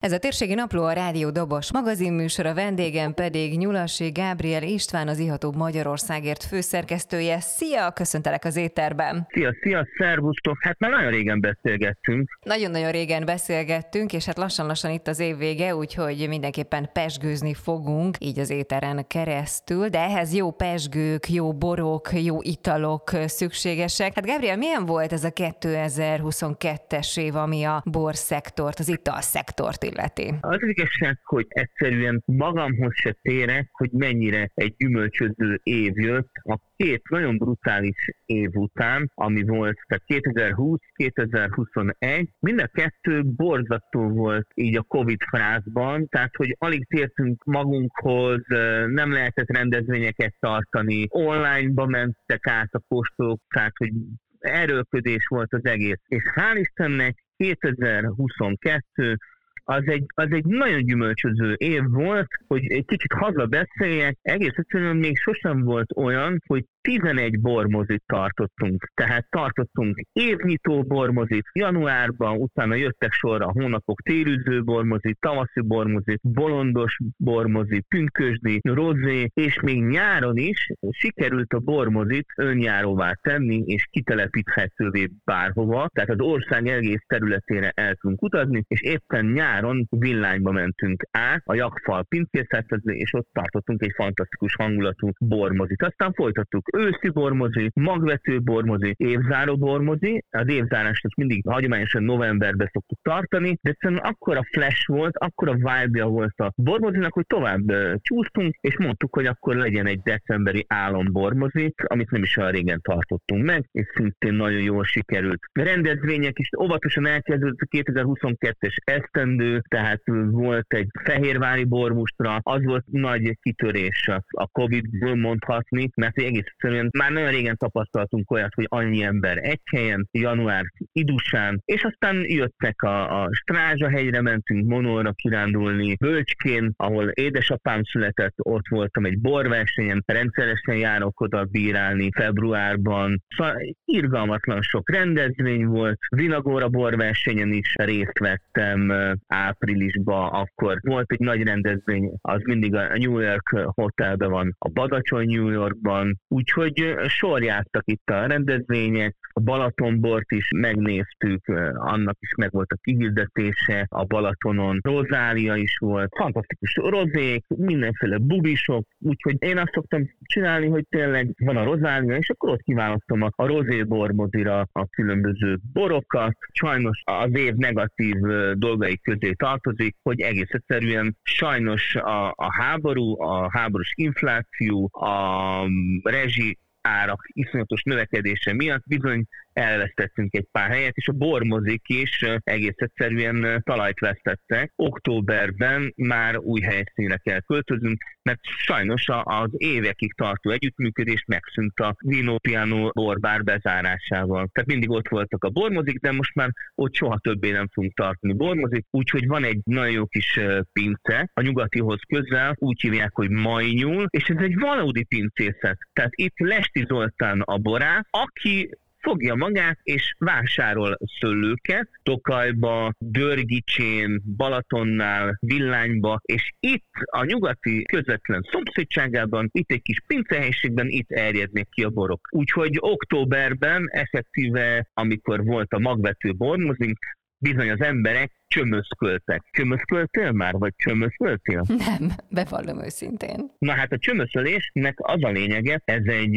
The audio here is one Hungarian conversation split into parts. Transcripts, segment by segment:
Ez a térségi napló a Rádió Dobos magazinműsor, a vendégem pedig Nyulasi Gábriel István, az Ihatóbb Magyarországért főszerkesztője. Szia, köszöntelek az éterben! Szia, szia, szervusztok! Hát már nagyon régen beszélgettünk. Nagyon-nagyon régen beszélgettünk, és hát lassan-lassan itt az év vége, úgyhogy mindenképpen pesgőzni fogunk, így az éteren keresztül, de ehhez jó pesgők, jó borok, jó italok szükségesek. Hát Gábriel, milyen volt ez a 2022-es év, ami a borszektort, az italszektort illeti? Az igazság, hogy egyszerűen magamhoz se térek, hogy mennyire egy gyümölcsöző év jött a két nagyon brutális év után, ami volt, tehát 2020-2021, mind a kettő borzasztó volt így a Covid frázban, tehát hogy alig tértünk magunkhoz, nem lehetett rendezvényeket tartani, online-ba mentek át a kóstolók, tehát hogy erőlködés volt az egész. És hál' Istennek 2022 az egy, az egy nagyon gyümölcsöző év volt, hogy egy kicsit haza beszéljek, egész egyszerűen még sosem volt olyan, hogy 11 bormozit tartottunk, tehát tartottunk évnyitó bormozit januárban, utána jöttek sorra a hónapok térűző bormozit, tavaszi bormozit, bolondos bormozit, pünkösdi, rozé, és még nyáron is sikerült a bormozit önjáróvá tenni, és kitelepíthetővé bárhova, tehát az ország egész területére el tudunk utazni, és éppen nyáron villányba mentünk át a Jakfal pincészethez, és ott tartottunk egy fantasztikus hangulatú bormozit. Aztán folytattuk őszi bormozi, magvető bormozi, évzáró bormozi. Az évzárást azt mindig hagyományosan novemberben szoktuk tartani, de egyszerűen akkora flash volt, akkora vibe volt a bormozinak, hogy tovább csúsztunk, és mondtuk, hogy akkor legyen egy decemberi álombormozi, amit nem is olyan régen tartottunk meg, és szintén nagyon jól sikerült. A rendezvények is óvatosan elkezdődött a 2022-es esztendő, tehát volt egy fehérvári bormustra, az volt nagy kitörés a Covid-ből mondhatni, mert egész egyszerűen már nagyon régen tapasztaltunk olyat, hogy annyi ember egy helyen, január idusán, és aztán jöttek a, a Strázsa hegyre mentünk Monóra kirándulni, Bölcskén, ahol édesapám született, ott voltam egy borversenyen, rendszeresen járok oda bírálni februárban. Szóval irgalmatlan sok rendezvény volt, Vinagóra borversenyen is részt vettem áprilisban, akkor volt egy nagy rendezvény, az mindig a New York Hotelben van, a Badacsony New Yorkban, úgyhogy sorjáztak itt a rendezvények, a Balatonbort is megnéztük, annak is meg volt a kihirdetése, a Balatonon rozália is volt, fantasztikus rozék, mindenféle bubisok, úgyhogy én azt szoktam csinálni, hogy tényleg van a rozália, és akkor ott kiválasztom a, a rozé bormozira a különböző borokat. Sajnos az év negatív dolgai közé tartozik, hogy egész egyszerűen sajnos a, a háború, a háborús infláció, a rezsi árak iszonyatos növekedése miatt bizony elvesztettünk egy pár helyet, és a bormozik is egész egyszerűen talajt vesztettek. Októberben már új helyszínre kell költözünk, mert sajnos az évekig tartó együttműködés megszűnt a Vino Piano borbár bezárásával. Tehát mindig ott voltak a bormozik, de most már ott soha többé nem fogunk tartani bormozik, úgyhogy van egy nagyon jó kis pince, a nyugatihoz közel, úgy hívják, hogy majnyul, és ez egy valódi pincészet. Tehát itt Lesti Zoltán a borát, aki fogja magát és vásárol szőlőket Tokajba, Dörgicsén, Balatonnál, Villányba, és itt a nyugati közvetlen szomszédságában, itt egy kis pincehelyiségben, itt erjednek ki a borok. Úgyhogy októberben effektíve, amikor volt a magvető bormozink, bizony az emberek csömöszköltek. Csömöszköltél már, vagy csömöszöltél? Nem, bevallom őszintén. Na hát a csömöszölésnek az a lényege, ez egy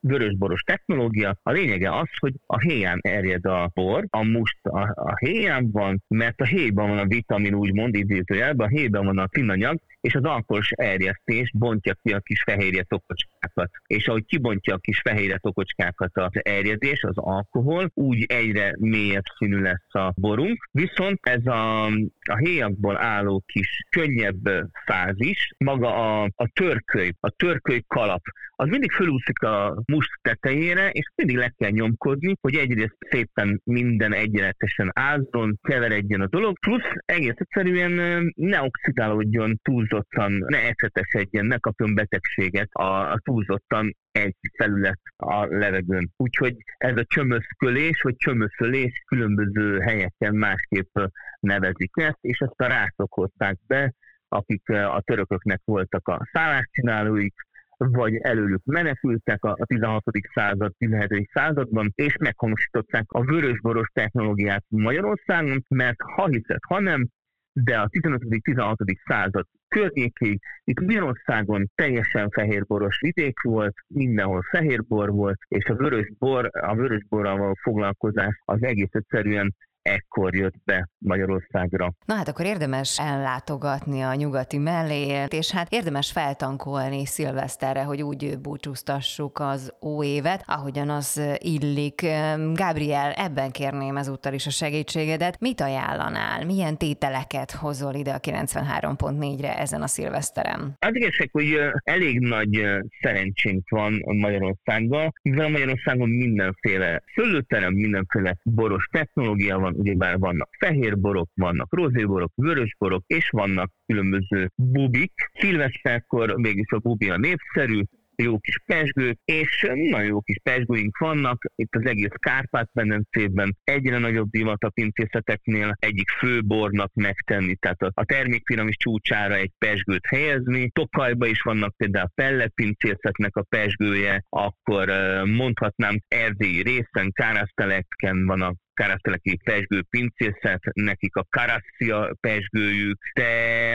vörösboros technológia, a lényege az, hogy a héján erjed a bor, a must a, a héján van, mert a héjban van a vitamin, úgymond idézőjelben, a héjban van a finanyag, és az alkoholos erjesztés bontja ki a kis fehérje tokocskákat. És ahogy kibontja a kis fehérje tokocskákat az erjedés, az alkohol, úgy egyre mélyebb színű lesz a borunk. Viszont ez a, a héjakból álló kis könnyebb fázis, maga a, a törköly, a törköly kalap, az mindig fölúszik a must tetejére, és mindig le kell nyomkodni, hogy egyrészt szépen minden egyenletesen ázzon, keveredjen a dolog, plusz egész egyszerűen ne oxidálódjon túlzottan, ne ecetesedjen, ne kapjon betegséget a, a túlzottan egy felület a levegőn. Úgyhogy ez a csömöszkölés, vagy csömöszölés különböző helyeken másképp nevezik ezt, és ezt a rászok hozták be, akik a törököknek voltak a szálláscsinálóik, vagy előlük menekültek a 16. század, 17. században, és meghonosították a vörösboros technológiát Magyarországon, mert ha hiszed, ha nem, de a 15.-16. század környékéig itt Magyarországon teljesen fehérboros vidék volt, mindenhol fehérbor volt, és a vörösbor, a vörösborral való foglalkozás az egész egyszerűen ekkor jött be Magyarországra. Na hát akkor érdemes ellátogatni a nyugati mellé, és hát érdemes feltankolni szilveszterre, hogy úgy búcsúztassuk az óévet, ahogyan az illik. Gabriel, ebben kérném ezúttal is a segítségedet. Mit ajánlanál? Milyen tételeket hozol ide a 93.4-re ezen a szilveszterem? Az igazság, hogy elég nagy szerencsénk van Magyarországgal, mivel Magyarországon mindenféle szőlőterem, mindenféle boros technológia van, ugyebár vannak fehér borok, vannak rozéborok, vörös borok, és vannak különböző bubik. Szilveszterkor mégis a bubi a népszerű, jó kis pesgők, és nagyon jó kis pesgőink vannak. Itt az egész Kárpát-medencében egyre nagyobb divat a pincészeteknél egyik főbornak megtenni, tehát a, a termékpiramis csúcsára egy pesgőt helyezni. Tokajba is vannak például pelletpincészetnek a pesgője, akkor mondhatnám erdélyi részen, káraszteleken van a kereszteleki pesgő pincészet, nekik a karasszia pesgőjük, de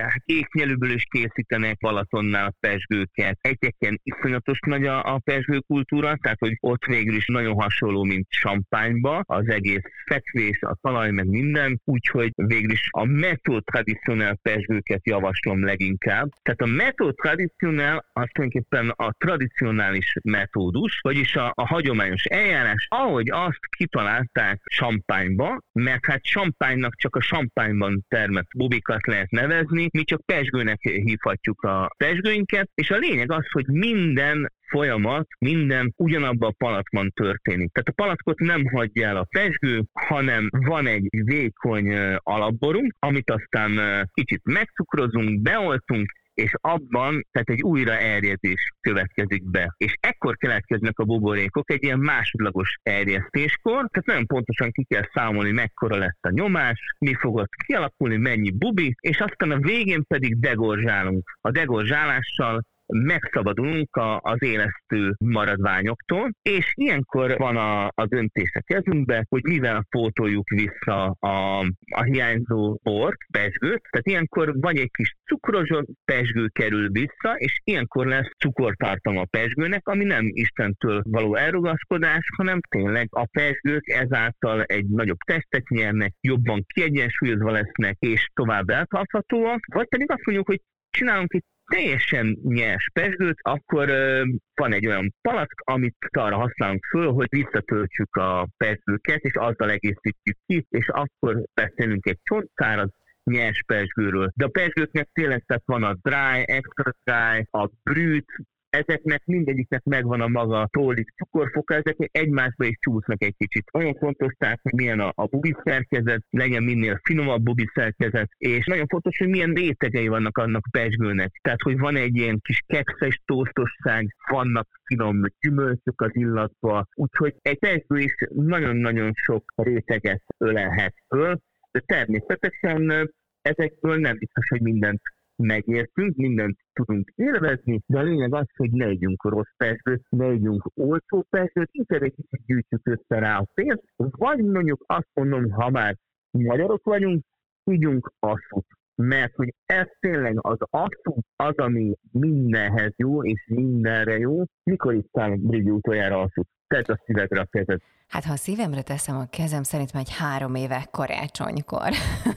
hát éknyelőből is készítenek Balatonnál pesgőket. Egyeken iszonyatos nagy a, a pesgő kultúra, tehát hogy ott végül is nagyon hasonló, mint Champányba, az egész fekvés, a talaj, meg minden, úgyhogy végül is a metó tradicionál pesgőket javaslom leginkább. Tehát a metó tradicionál az tulajdonképpen a tradicionális metódus, vagyis a, a hagyományos eljárás, ahogy azt kitalálták sampányba, mert hát sampánynak csak a sampányban termett bubikat lehet nevezni, mi csak pesgőnek hívhatjuk a pesgőinket, és a lényeg az, hogy minden folyamat, minden ugyanabban a palackban történik. Tehát a palackot nem hagyja el a pesgő, hanem van egy vékony alapborunk, amit aztán kicsit megcukrozunk, beoltunk, és abban tehát egy újraerjedés következik be. És ekkor keletkeznek a buborékok egy ilyen másodlagos erjesztéskor, tehát nagyon pontosan ki kell számolni, mekkora lesz a nyomás, mi fog ott kialakulni, mennyi bubi, és aztán a végén pedig degorzsálunk. A degorzsálással megszabadulunk a, az élesztő maradványoktól, és ilyenkor van a, a döntés a kezünkbe, hogy mivel pótoljuk vissza a, a hiányzó bort, pesgőt, tehát ilyenkor vagy egy kis cukros pesgő kerül vissza, és ilyenkor lesz cukortartalma a pesgőnek, ami nem Istentől való elrugaszkodás, hanem tényleg a pesgők ezáltal egy nagyobb testet nyernek, jobban kiegyensúlyozva lesznek, és tovább eltarthatóak, vagy pedig azt mondjuk, hogy csinálunk egy teljesen nyers pesgőt, akkor ö, van egy olyan palack, amit arra használunk föl, hogy visszatöltsük a pesgőket, és azzal egészítjük ki, és akkor beszélünk egy csontszáraz nyers pesgőről. De a pesgőknek tényleg tehát van a dry, extra dry, a brüt, ezeknek mindegyiknek megvan a maga tólik cukorfoka, ezek egymásba is csúsznak egy kicsit. Olyan fontos tehát, hogy milyen a, a bubi szerkezet, legyen minél finomabb bubi szerkezet, és nagyon fontos, hogy milyen rétegei vannak annak pesgőnek. Tehát, hogy van egy ilyen kis kekszes tóztosság, vannak finom gyümölcsök az illatba, úgyhogy egy pesgő is nagyon-nagyon sok réteget ölelhet föl, de természetesen ezekből nem biztos, hogy mindent megértünk, mindent tudunk élvezni, de a lényeg az, hogy ne együnk rossz pesgőt, ne együnk olcsó pesgőt, inkább egy kicsit gyűjtjük össze rá a pénzt, vagy mondjuk azt mondom, ha már magyarok vagyunk, tudjunk asszút. Mert hogy ez tényleg az asszút az, ami mindenhez jó, és mindenre jó. Mikor itt száll Brigi utoljára asszút? Tedd a szívedre a kezed. Hát ha a szívemre teszem a kezem, szerintem egy három éve karácsonykor.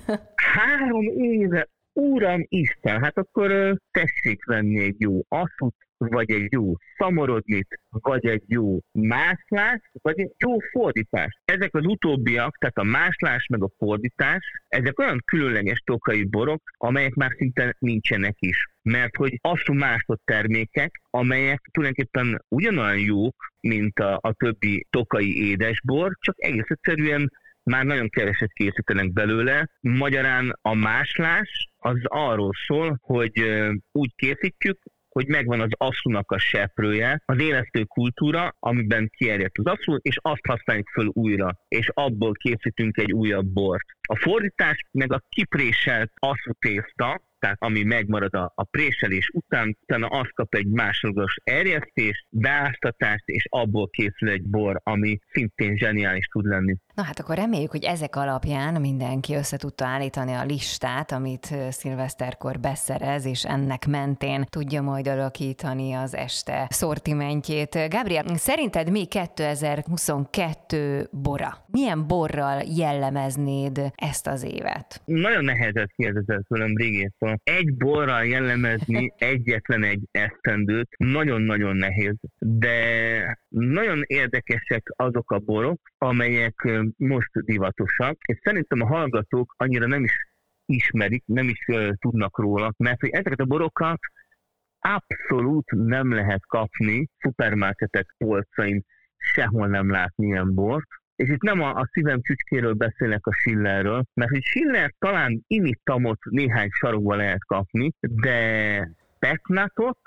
három éve? Úram Isten, hát akkor tessék venni egy jó asszut, vagy egy jó szamorodnit, vagy egy jó mászlás, vagy egy jó fordítás. Ezek az utóbbiak, tehát a máslás meg a fordítás, ezek olyan különleges tokai borok, amelyek már szinte nincsenek is. Mert hogy asszú másod termékek, amelyek tulajdonképpen ugyanolyan jók, mint a, a többi tokai édesbor, csak egész egyszerűen már nagyon keveset készítenek belőle. Magyarán a máslás az arról szól, hogy úgy készítjük, hogy megvan az asszunak a seprője, az élesztő kultúra, amiben kierjedt az asszú, és azt használjuk föl újra, és abból készítünk egy újabb bort. A fordítás meg a kipréselt asszú tészta, tehát ami megmarad a, a préselés után, utána az kap egy másodlagos erjesztést, beáztatást, és abból készül egy bor, ami szintén zseniális tud lenni. Na hát akkor reméljük, hogy ezek alapján mindenki össze tudta állítani a listát, amit szilveszterkor beszerez, és ennek mentén tudja majd alakítani az este szortimentjét. Gabriel, szerinted mi 2022 bora? Milyen borral jellemeznéd ezt az évet? Nagyon nehezet kérdezel tőlem régétől. Egy borral jellemezni egyetlen egy esztendőt nagyon-nagyon nehéz, de nagyon érdekesek azok a borok, amelyek most divatosak, és szerintem a hallgatók annyira nem is ismerik, nem is uh, tudnak róla, mert hogy ezeket a borokat abszolút nem lehet kapni szupermarketek polcain, sehol nem látni ilyen bort, és itt nem a, a szívem csücskéről beszélek a Schillerről, mert hogy Schiller talán imittamot néhány sarokba lehet kapni, de Petnatot,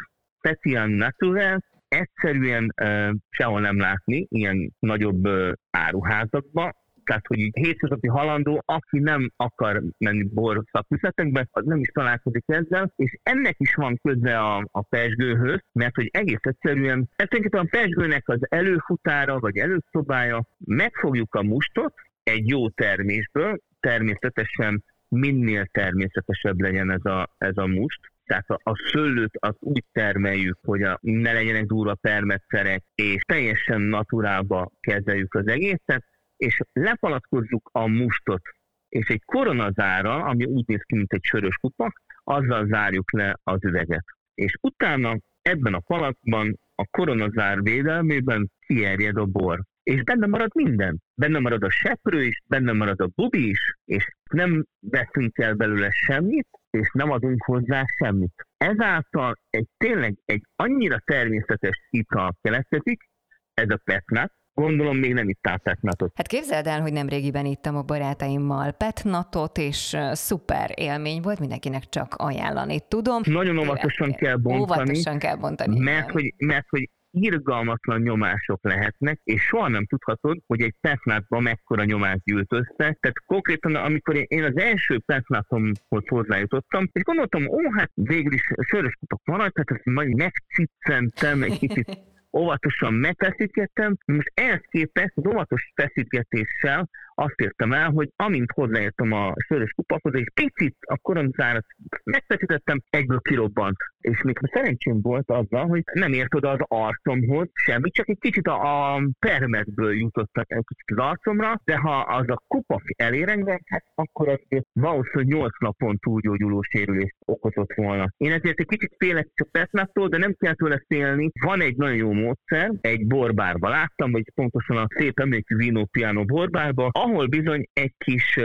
Petian Naturel egyszerűen uh, sehol nem látni, ilyen nagyobb uh, áruházakban, tehát hogy hétköznapi halandó, aki nem akar menni bor szakműszetekbe, az nem is találkozik ezzel, és ennek is van köze a, a pesgőhöz, mert hogy egész egyszerűen, tulajdonképpen a pesgőnek az előfutára, vagy előszobája, megfogjuk a mustot egy jó termésből, természetesen minél természetesebb legyen ez a, ez a must, tehát a, a szőlőt azt úgy termeljük, hogy a, ne legyenek durva permetszerek, és teljesen naturálba kezeljük az egészet, és lepalackozzuk a mustot, és egy koronazára, ami úgy néz ki, mint egy sörös kupak, azzal zárjuk le az üveget. És utána ebben a palacban a koronazár védelmében kierjed a bor. És benne marad minden. Benne marad a seprő is, benne marad a bubi is, és nem veszünk el belőle semmit, és nem adunk hozzá semmit. Ezáltal egy tényleg egy annyira természetes ital keletkezik, ez a petnat, Gondolom még nem ittál petnatot. Hát képzeld el, hogy nem régiben ittam a barátaimmal petnatot, és szuper élmény volt, mindenkinek csak ajánlani tudom. Nagyon óvatosan kell bontani. Óvatosan kell bontani. Mert hogy, mert hogy irgalmatlan nyomások lehetnek, és soha nem tudhatod, hogy egy petnátban mekkora nyomás gyűlt össze. Tehát konkrétan, amikor én az első petnátomhoz hozzájutottam, és gondoltam, ó, hát végül is sörös kupak maradt, tehát ezt majd megciccentem egy kicsit óvatosan megfeszítgettem, most ehhez képest az óvatos feszítgetéssel azt értem el, hogy amint hozzáértem a sörös kupakhoz, egy picit a koronzárat megfeszítettem, egyből kirobbant. És még szerencsém volt azzal, hogy nem ért oda az arcomhoz semmi, csak egy kicsit a, a permetből jutott egy kicsit az arcomra, de ha az a kupak elérengve, hát akkor az valószínűleg 8 napon túlgyógyuló sérülést okozott volna. Én ezért egy kicsit félek csak Petnától, de nem kell tőle félni. Van egy nagyon jó módszer, egy borbárba láttam, vagy pontosan a szép emlékű Vino Piano borbárba, ahol bizony egy kis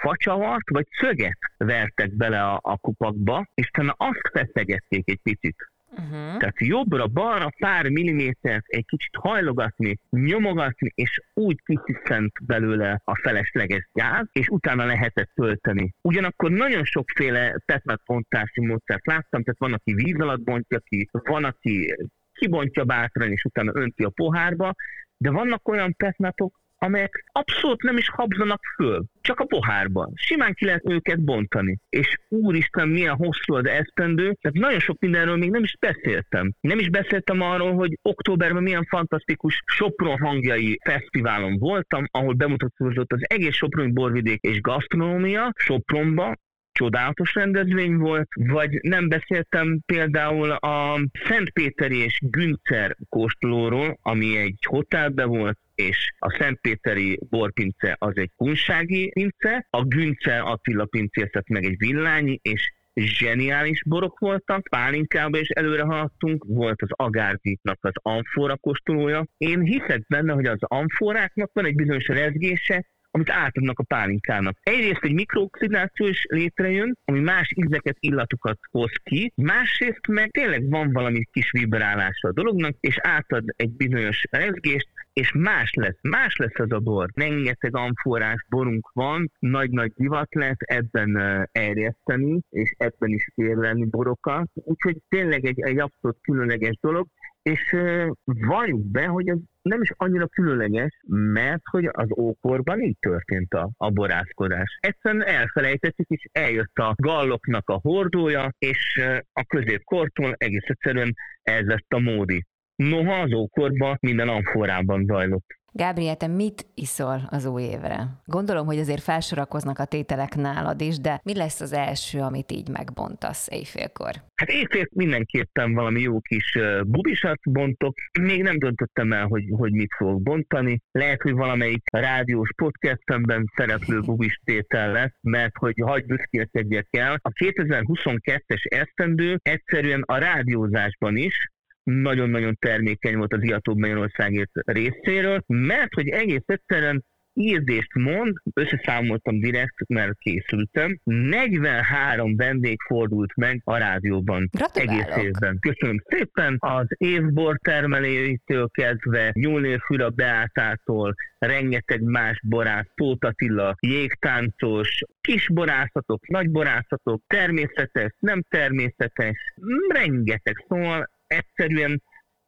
facsavart vagy szöget vertek bele a, a kupakba, és utána azt feszegették egy picit. Uh-huh. Tehát jobbra-balra pár millimétert egy kicsit hajlogatni, nyomogatni, és úgy kisziszent belőle a felesleges gáz, és utána lehetett tölteni. Ugyanakkor nagyon sokféle petmetpontási módszert láttam, tehát van, aki víz alatt bontja ki, van, aki kibontja bátran, és utána önti a pohárba, de vannak olyan petnatok, amelyek abszolút nem is habzanak föl, csak a pohárban. Simán ki lehet őket bontani. És úristen, milyen hosszú az esztendő, tehát nagyon sok mindenről még nem is beszéltem. Nem is beszéltem arról, hogy októberben milyen fantasztikus Sopron hangjai fesztiválon voltam, ahol bemutatózott az egész Soproni borvidék és gasztronómia Sopronba, csodálatos rendezvény volt, vagy nem beszéltem például a Szentpéteri és Güncer kóstolóról, ami egy hotelbe volt, és a Szentpéteri borpince az egy kunsági pince, a Günce Attila pincészet meg egy villányi, és zseniális borok voltak, pálinkába is előre haladtunk, volt az Agárditnak az amfora kóstolója. Én hiszek benne, hogy az amforáknak van egy bizonyos rezgése, amit átadnak a pálinkának. Egyrészt egy mikrooxidáció is létrejön, ami más ízeket, illatokat hoz ki, másrészt meg tényleg van valami kis vibrálása a dolognak, és átad egy bizonyos rezgést, és más lesz, más lesz az a bor. Rengeteg amforás borunk van, nagy-nagy divat lesz ebben erjeszteni, és ebben is kérlelni borokat, úgyhogy tényleg egy, egy abszolút különleges dolog, és valljuk be, hogy ez nem is annyira különleges, mert hogy az ókorban így történt a, a borászkodás. Egyszerűen elfelejtettük, és eljött a galloknak a hordója, és a középkortól egész egyszerűen ez lett a módi. Noha az ókorban minden amforában zajlott. Gábriel, te mit iszol az új évre? Gondolom, hogy azért felsorakoznak a tételek nálad is, de mi lesz az első, amit így megbontasz éjfélkor? Hát éjfél mindenképpen valami jó kis bubisat bontok. Még nem döntöttem el, hogy, hogy mit fogok bontani. Lehet, hogy valamelyik rádiós podcastemben szereplő bubis tétel lesz, mert hogy hagyd büszkélkedjek el. A 2022-es esztendő egyszerűen a rádiózásban is nagyon-nagyon termékeny volt az Iatóbb Magyarországért részéről, mert hogy egész egyszerűen írdést mond, összeszámoltam direkt, mert készültem. 43 vendég fordult meg a rádióban Gratulálok. egész évben. Köszönöm szépen az évbor termelőitől kezdve, Nyúlnér Füra Beátától, rengeteg más borász, Tóth Attila, jégtáncos, kis borászatok, nagy borászatok, természetes, nem természetes, rengeteg. Szóval egyszerűen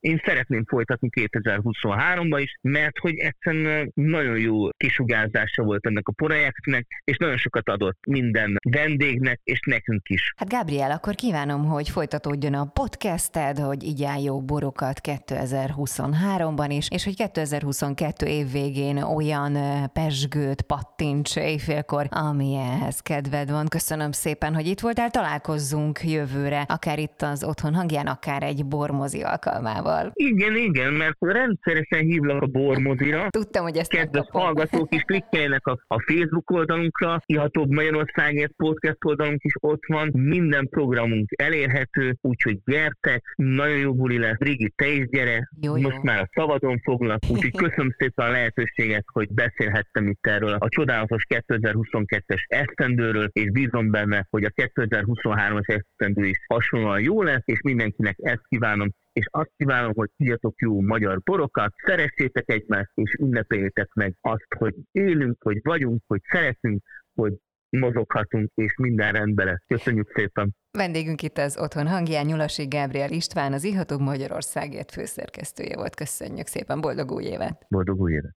én szeretném folytatni 2023-ban is, mert hogy egyszerűen nagyon jó kisugárzása volt ennek a projektnek, és nagyon sokat adott minden vendégnek, és nekünk is. Hát Gabriel, akkor kívánom, hogy folytatódjon a podcasted, hogy így jó borokat 2023-ban is, és hogy 2022 év végén olyan pesgőt pattints éjfélkor, ami ehhez kedved van. Köszönöm szépen, hogy itt voltál, találkozzunk jövőre, akár itt az otthon hangján, akár egy bormozi alkalmával szóval. Igen, igen, mert rendszeresen hívlak a bormozira. Tudtam, hogy ezt Kedves hallgatók is klikkeljenek a, a Facebook oldalunkra, Ihatóbb Magyarországért podcast oldalunk is ott van, minden programunk elérhető, úgyhogy gyertek, nagyon jó buli lesz. Rigi, te is gyere, jó, most jó. már a szabadon foglak, úgyhogy köszönöm szépen a lehetőséget, hogy beszélhettem itt erről a csodálatos 2022-es esztendőről, és bízom benne, hogy a 2023-as esztendő is hasonlóan jó lesz, és mindenkinek ezt kívánom, és azt kívánom, hogy írjatok jó magyar borokat, szeressétek egymást, és ünnepeljétek meg azt, hogy élünk, hogy vagyunk, hogy szeretünk, hogy mozoghatunk, és minden rendben lesz. Köszönjük szépen! Vendégünk itt az Otthon hangján Nyulasi Gábriel István, az Ihatóbb Magyarországért főszerkesztője volt. Köszönjük szépen, boldog új évet! Boldog új évet!